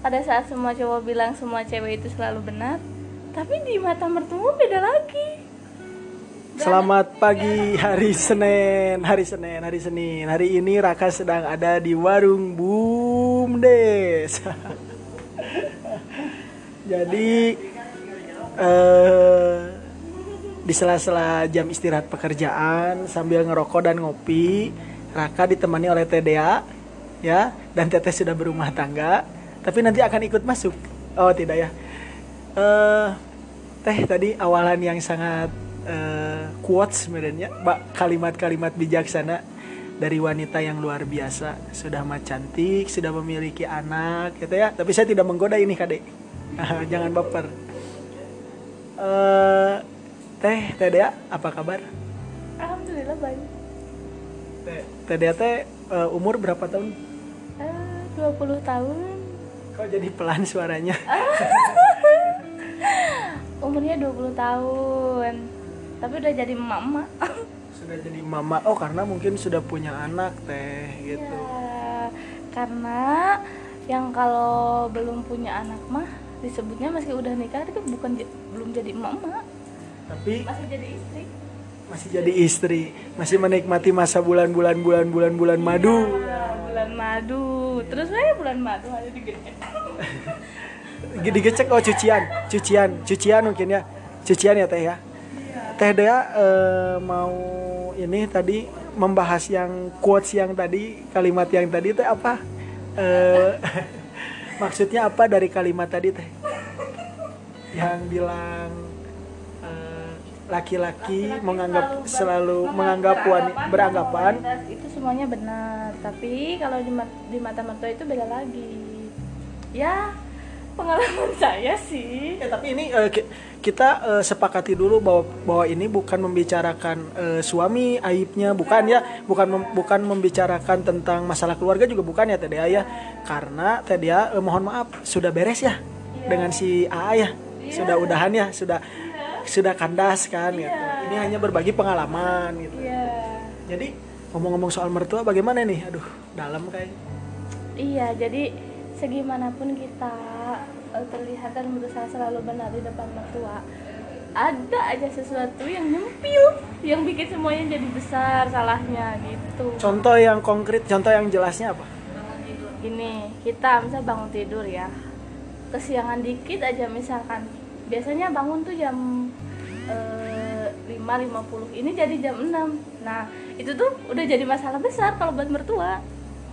pada saat semua cowok bilang semua cewek itu selalu benar tapi di mata mertua beda lagi Selamat pagi hari Senin, hari Senin, hari Senin. Hari ini Raka sedang ada di warung Bumdes. Jadi eh, di sela-sela jam istirahat pekerjaan sambil ngerokok dan ngopi, Raka ditemani oleh TDA ya dan Teteh sudah berumah tangga, tapi nanti akan ikut masuk. Oh, tidak ya. Eh Teh tadi awalan yang sangat eh, quotes sebenarnya. Mbak kalimat-kalimat bijaksana dari wanita yang luar biasa. Sudah mah cantik sudah memiliki anak gitu ya. Tapi saya tidak menggoda ini kadek jangan baper. Eh, teh teh Dea apa kabar? Alhamdulillah baik. Teh teh Dea teh eh, umur berapa tahun? Eh, 20 tahun kok jadi pelan suaranya? Umurnya 20 tahun. Tapi udah jadi emak-emak. Sudah jadi mama oh karena mungkin sudah punya anak teh gitu. Ya, karena yang kalau belum punya anak mah disebutnya masih udah nikah itu bukan belum jadi emak-emak. Tapi masih jadi istri. masih jadi istri. Masih menikmati masa bulan-bulan bulan-bulan bulan madu. Ya, bulan madu. Terus saya bulan madu ada di digecek oh cucian cucian cucian mungkin ya. Cucian ya teh ya. Teh Dea eh, mau ini tadi membahas yang quotes yang tadi kalimat yang tadi teh apa? Eh, maksudnya apa dari kalimat tadi teh? Yang bilang eh, laki-laki menganggap selalu menganggap wanita beranggapan. itu semuanya benar. Tapi kalau di, di mata mertua itu beda lagi ya pengalaman saya sih Ya, tapi ini ki- kita eh, sepakati dulu bahwa bahwa ini bukan membicarakan eh, suami aibnya, bukan ya, bukan mem- bukan membicarakan tentang masalah keluarga juga bukan ya Teh Dea ya. Karena Teh Dea eh, mohon maaf sudah beres ya dengan si AA ya. Sudah udahan ya, sudah sudah kandas kan gitu. Ini hanya berbagi pengalaman gitu. iya Jadi ngomong-ngomong soal mertua bagaimana nih? Aduh, dalam kayaknya. iya jadi segimanapun kita eh, terlihat dan berusaha selalu benar di depan mertua ada aja sesuatu yang nyempil yang bikin semuanya jadi besar salahnya gitu. Contoh yang konkret, contoh yang jelasnya apa? gini kita misal bangun tidur ya kesiangan dikit aja misalkan. Biasanya bangun tuh jam eh, 5.50 ini jadi jam 6 nah itu tuh udah jadi masalah besar kalau buat mertua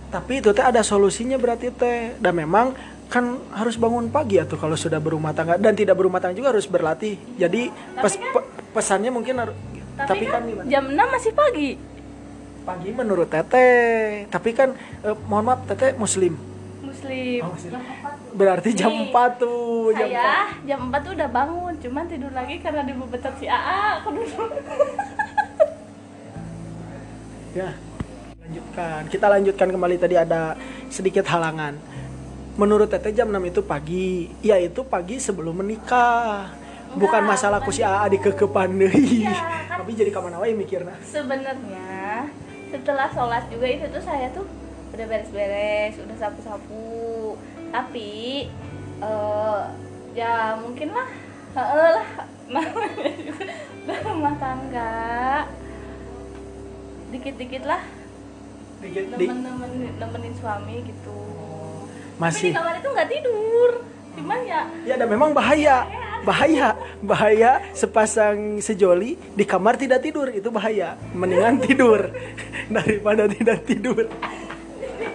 Tapi itu teh ada solusinya berarti teh. Dan memang kan harus bangun pagi ya tuh kalau sudah berumah tangga dan tidak berumah tangga juga harus berlatih. Jadi pes- pe- pesannya mungkin harus tapi, kan, gimana? jam 6 masih pagi pagi menurut teteh. Tapi kan eh, mohon maaf teteh muslim. muslim Oh, muslim. Berarti jam Nih, 4 tuh, jam saya jam 4 tuh udah bangun cuman tidur lagi karena dibebetot si AA aku dulu 4. Ya. Lanjutkan. Kita lanjutkan kembali tadi ada sedikit halangan. Menurut teteh jam 6 itu pagi. Ya itu pagi sebelum menikah. Bukan Enggak, masalah ku si AA dikekepan deui. Tapi jadi kamana wae mikirna. sebenarnya setelah sholat juga itu tuh saya tuh udah beres-beres udah sapu-sapu tapi eh ya mungkin lah heeh lah namanya juga udah rumah tangga dikit-dikit lah Di- nemen-nemenin nemenin suami gitu. Tapi masih. di kamar itu nggak tidur. Cuman ya ya dan memang bahaya. Bahaya. Bahaya sepasang sejoli di kamar tidak tidur. Itu bahaya. Mendingan tidur daripada tidak tidur.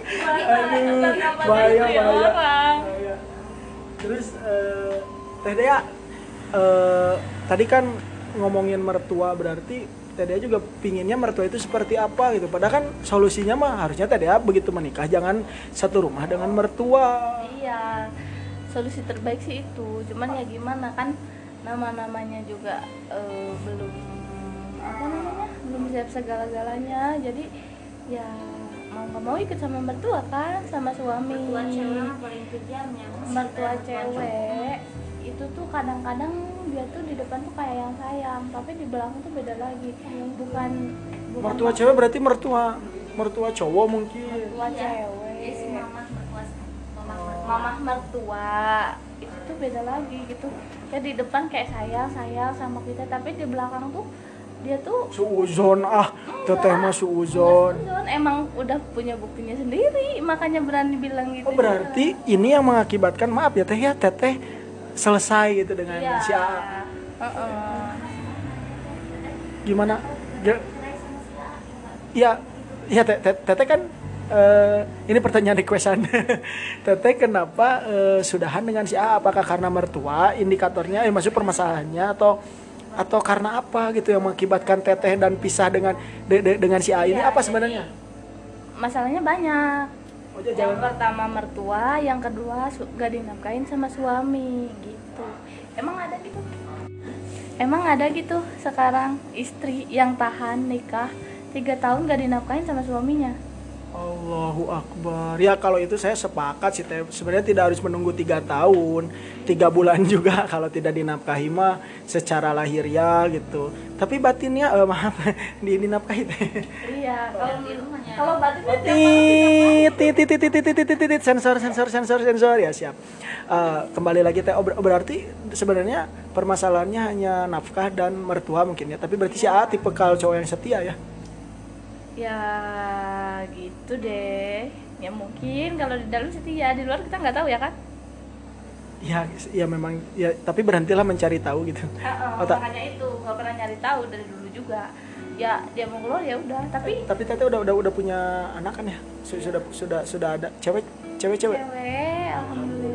Aduh, bahaya, bahaya. Bahaya. terus eh, teh Dea eh, tadi kan ngomongin mertua berarti teh Dea juga pinginnya mertua itu seperti apa gitu padahal kan solusinya mah harusnya teh Dea begitu menikah jangan satu rumah dengan mertua Iya, solusi terbaik sih itu. Cuman ya gimana kan nama-namanya juga eh, belum apa namanya belum siap segala-galanya. Jadi ya mau nggak mau ikut sama mertua kan, sama suami. Mertua cewek ya Mertua cewek itu tuh kadang-kadang dia tuh di depan tuh kayak yang sayang, tapi di belakang tuh beda lagi. Bukan bukan mertua cewek berarti mertua mertua cowok mungkin. Mertua Iya. cewek. Yes, mama mertua mama mertua. Mamah mertua. Itu tuh beda lagi gitu. Ya di depan kayak sayang sayang sama kita tapi di belakang tuh dia tuh suuzon. Ah teteh mah suuzon. Suzon emang udah punya buktinya sendiri. Makanya berani bilang gitu. Oh berarti ini yang mengakibatkan maaf ya teh ya teteh selesai gitu dengan iya. si A. Heeh. gimana? Ya. Ya ya Teh- Teh- teteh kan eh, ini pertanyaan requestan. Teteh kenapa eh, sudahan dengan si A? Apakah karena mertua indikatornya eh maksud permasalahannya atau atau karena apa gitu yang mengakibatkan teteh dan pisah dengan de- de- dengan si A ini? Iya, apa sebenarnya? masalahnya banyak yang pertama mertua yang kedua gak dinafkain sama suami gitu. Emang ada gitu? Emang ada gitu sekarang? Istri yang tahan nikah tiga tahun gak dinafkain sama suaminya Allahu Akbar. Ya kalau itu saya sepakat sih. Sebenarnya tidak harus menunggu tiga tahun, tiga bulan juga kalau tidak dinapkahi mah secara lahiriah gitu. Tapi batinnya eh, maaf di kah itu? Iya, kalau kalau batinnya titit titit titit titit titit sensor sensor sensor sensor ya siap. Uh, kembali lagi teh oh, berarti sebenarnya permasalahannya hanya nafkah dan mertua mungkin ya. Tapi berarti si A tipe kalau cowok yang setia ya ya gitu deh. Ya mungkin kalau di dalam setia di luar kita nggak tahu ya kan Ya, ya memang ya. Tapi berhentilah mencari tahu gitu. Heeh, Oh, makanya itu nggak pernah nyari tahu dari dulu juga. Ya dia mau keluar ya udah tapi tapi teteh udah udah udah punya anak kan ya? Su- sudah sudah sudah ada. Cewek cewek cewek. Cewek alhamdulillah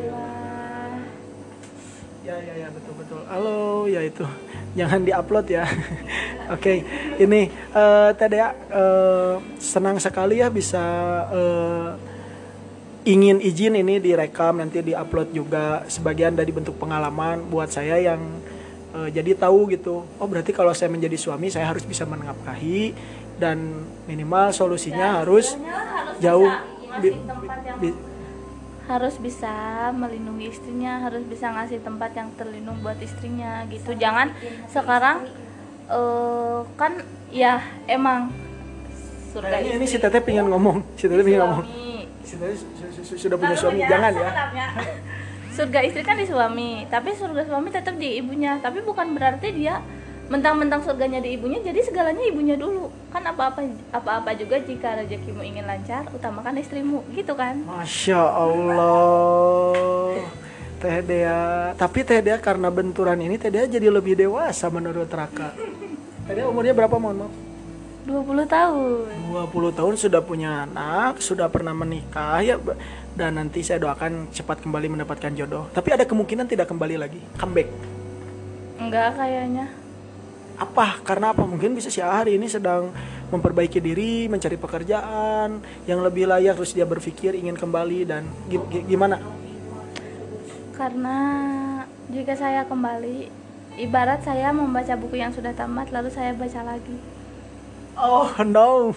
ya ya ya betul betul. Halo ya itu. Jangan diupload ya. Oke ini eh Teh Dea, eh, senang sekali ya bisa eh, ingin izin ini direkam nanti diupload juga sebagian dari bentuk pengalaman buat saya yang eh, jadi tahu gitu. Oh berarti kalau saya menjadi suami saya harus bisa menafkahi dan minimal solusinya harus Istilahnya harus jauh bisa bi- yang bi- harus bisa melindungi istrinya harus bisa ngasih tempat yang terlindung buat istrinya gitu. Jangan sekarang eh, kan ya emang. Surga Kayaknya ini si Teteh pengen ngomong, si Teteh pengen ngomong. Si Teteh su- su- su- sudah punya Lalu suami, ya, jangan ya. surga istri kan di suami tapi surga suami tetap di ibunya. Tapi bukan berarti dia mentang-mentang surganya di ibunya jadi segalanya ibunya dulu kan apa-apa apa-apa juga jika rezekimu ingin lancar utamakan istrimu gitu kan Masya Allah. Teh Dea, tapi Teh Dea karena benturan ini Teh Dea jadi lebih dewasa menurut Raka. Teh Dea umurnya berapa mohon maaf? 20 tahun 20 tahun sudah punya anak, sudah pernah menikah ya dan nanti saya doakan cepat kembali mendapatkan jodoh. Tapi ada kemungkinan tidak kembali lagi, comeback. enggak kayaknya apa? Karena apa? Mungkin bisa si A hari ini sedang memperbaiki diri mencari pekerjaan yang lebih layak terus dia berpikir ingin kembali dan gi- gi- gimana? Karena jika saya kembali ibarat saya membaca buku yang sudah tamat lalu saya baca lagi. Oh no.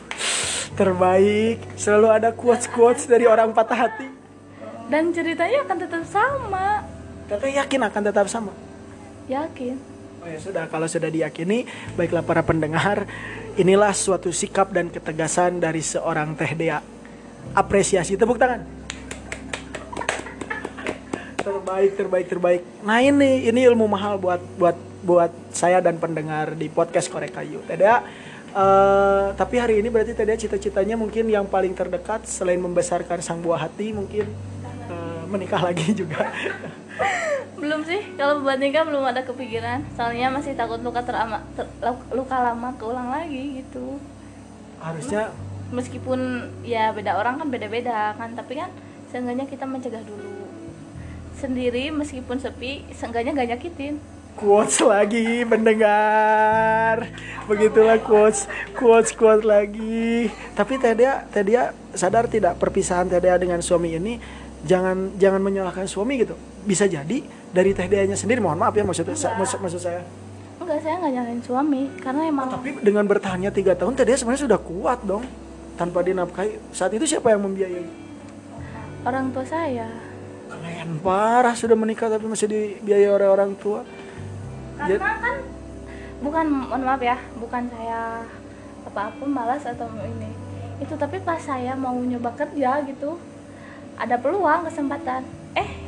Terbaik. Selalu ada quotes quotes dari orang patah hati. Dan ceritanya akan tetap sama. Teteh yakin akan tetap sama? Yakin oh ya sudah. Kalau sudah diyakini baiklah para pendengar inilah suatu sikap dan ketegasan dari seorang teh dea. Apresiasi. Tepuk tangan. Terbaik terbaik terbaik. Nah ini ini ilmu mahal buat buat buat saya dan pendengar di podcast korek kayu. Teh dea eh, tapi hari ini berarti dea cita-citanya mungkin yang paling terdekat selain membesarkan sang buah hati mungkin eh, menikah lagi juga belum sih kalau buat nikah belum ada kepikiran. Soalnya masih takut luka terama ter- luka lama keulang lagi gitu. Harusnya meskipun ya beda orang kan beda-beda kan tapi kan seenggaknya kita mencegah dulu. Sendiri meskipun sepi seenggaknya gak nyakitin. Quotes lagi mendengar. Begitulah quotes quotes quotes lagi. Tapi Teh Dea sadar tidak perpisahan Dea dengan suami ini? Jangan jangan menyalahkan suami gitu. Bisa jadi dari Teh Deanya sendiri mohon maaf ya maksud sa- maksud, maksud saya. Enggak saya nggak nyalain suami karena emang tapi dengan bertahannya tiga tahun Teh Dea sebenarnya sudah kuat dong tanpa dinafkahi. Saat itu siapa yang membiayai? Orang tua saya. Keren parah sudah menikah tapi masih dibiayai oleh orang tua. Karena kan bukan mohon maaf ya bukan saya apa-apa malas atau ini. Itu tapi pas saya mau nyoba kerja gitu ada peluang kesempatan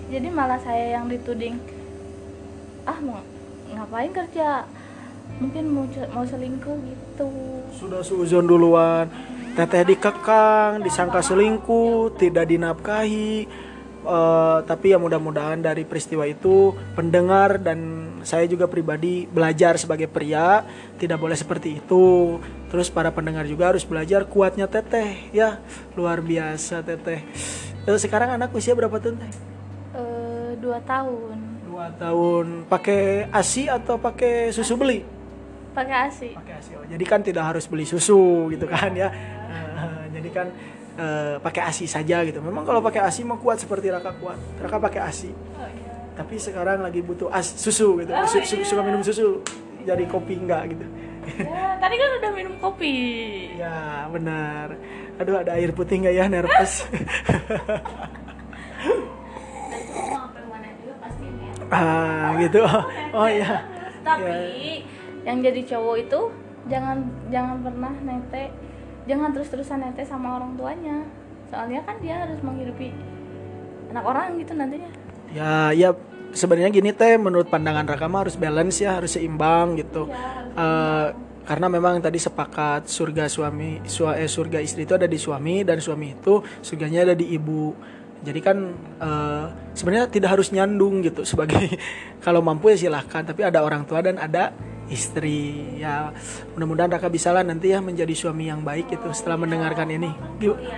jadi malah saya yang dituding ah mau ngapain kerja mungkin mau mau selingkuh gitu Sudah suzon duluan. Teteh dikekang, disangka selingkuh, tidak dinafkahi. Eh, tapi ya mudah-mudahan dari peristiwa itu pendengar dan saya juga pribadi belajar sebagai pria tidak boleh seperti itu. Terus para pendengar juga harus belajar kuatnya teteh ya luar biasa teteh. Eh, sekarang anak usia berapa tahun teh? Dua tahun. Dua tahun. Pakai asi atau pakai susu beli? pakai asi. Pakai asi. Oh, jadi kan tidak harus beli susu gitu kan ya. Eh, jadi kan eh, pakai asi saja gitu. Memang kalau pakai asi mah kuat seperti raka kuat. Raka pakai asi. Tapi sekarang lagi butuh as susu gitu. Su- su- suka minum susu. Jadi kopi enggak gitu. Ya, tadi kan udah minum kopi. Ya benar. Aduh ada air putih nggak ya nervous Dan cowok mau sampai mana juga pasti net. Ah gitu. Oh ya tapi yang jadi cowok itu jangan jangan pernah nete jangan terus terusan nete sama orang tuanya. Soalnya kan dia harus menghidupi anak orang gitu nantinya. Ya ya sebenarnya gini teh menurut pandangan Raka mah harus balance ya harus seimbang gitu. Eh, karena memang tadi sepakat surga suami sua, eh, surga istri itu ada di suami dan suami itu surganya ada di ibu jadi kan eh, sebenarnya tidak harus nyandung gitu. Sebagai kalau mampu ya silahkan. Tapi ada orang tua dan ada istri. Ya mudah-mudahan Raka bisa lah nanti ya menjadi suami yang baik gitu setelah mendengarkan ini.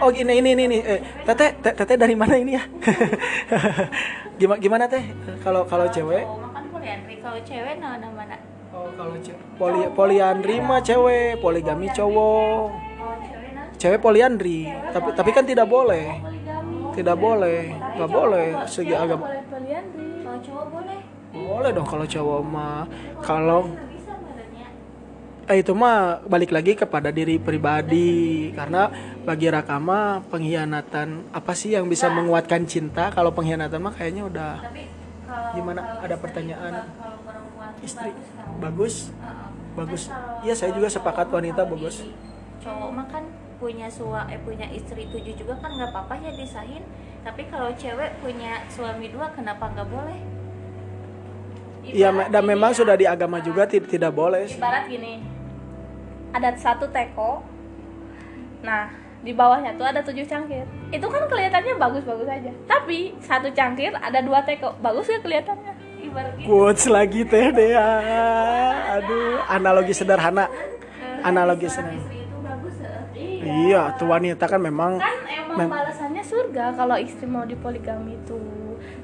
Oh ini ini ini, ini. Eh, teteh te- teteh dari mana ini ya? Gimana gimana teh? Kalau kalau cewek. Kalau cewek nah mana? oh kalau cewek poli poliandri mah cewek. Poligami cowok. Kalau cewek poliandri. Tapi tapi kan tidak boleh. Tidak boleh. Nggak boleh segi agama. Boleh poliandri Kalau cowok boleh. boleh dong kalau cowok mah. Kalau eh, itu mah balik lagi kepada diri pribadi. Karena bagi Rakama pengkhianatan apa sih yang bisa menguatkan cinta? Kalau pengkhianatan mah kayaknya udah Tapi kalau Gimana? kalau Ada pertanyaan? Kalau perempuan istri. bagus kan? bagus. Bagus. Iya saya juga sepakat wanita bagus. Cowok mah kan punya sua eh punya istri tujuh juga kan nggak apa-apa ya disahin. Tapi kalau cewek punya suami dua kenapa nggak boleh? Iya, dan memang ya, sudah di agama juga ti- tidak boleh. sih. ibarat gini ada satu teko nah di bawahnya tuh ada tujuh cangkir itu kan kelihatannya bagus-bagus aja tapi satu cangkir ada dua teko bagus gak kelihatannya Ibarat gitu. Quotes lagi teh Dea. Aduh, analogi sederhana. Analogi Seorang sederhana. Iya, tuh wanita kan memang kan emang Mem- balasannya surga kalau istri mau dipoligami itu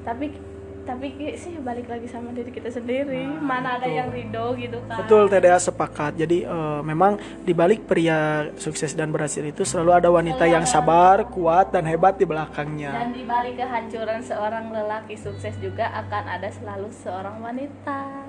tapi tapi sih balik lagi sama diri kita sendiri. Mana ada yang ridho gitu kan. Betul Teh Dea sepakat. Jadi eh, memang di balik pria sukses dan berhasil itu selalu ada wanita yang sabar, kuat dan hebat di belakangnya. dan di balik kehancuran seorang lelaki sukses juga akan ada selalu seorang wanita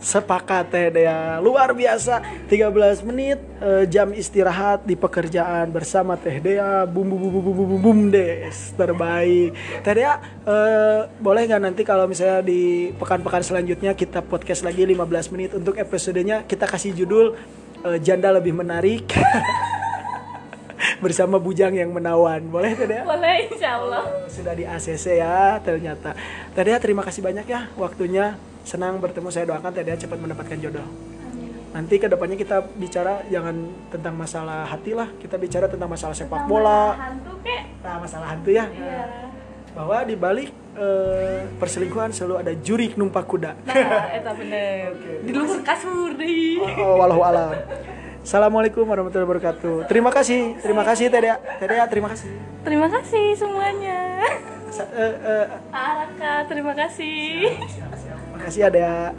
Sepakat Teh Dea. Luar biasa. 13 menit eh, jam istirahat di pekerjaan bersama Teh Dea. Bum bum bum bum bum bum, des. Terbaik. Teh Dea, eh, boleh nggak nanti kalau misalnya di pekan-pekan selanjutnya kita podcast lagi 15 menit untuk episodenya kita kasih judul eh, Janda lebih menarik. bersama bujang yang menawan. Boleh Teh Dea? boleh insya Allah sudah di ACC ya ternyata. Teh Dea terima kasih banyak ya waktunya. Senang bertemu saya doakan Teh Dea cepat mendapatkan jodoh. Nanti ke depannya kita bicara jangan tentang masalah hati lah, kita bicara tentang masalah sepak bola, hantu kek nah, masalah hantu ya. Bahwa di balik eh, perselingkuhan selalu ada juri numpak kuda. nah eta bener di luhur kasur deh Oh, walau alam. Assalamualaikum warahmatullahi wabarakatuh. Terima kasih, terima kasih Teh Dea. Teh Dea, terima kasih. terima kasih semuanya Sa- eh, eh, Araka terima kasih Makasih ada.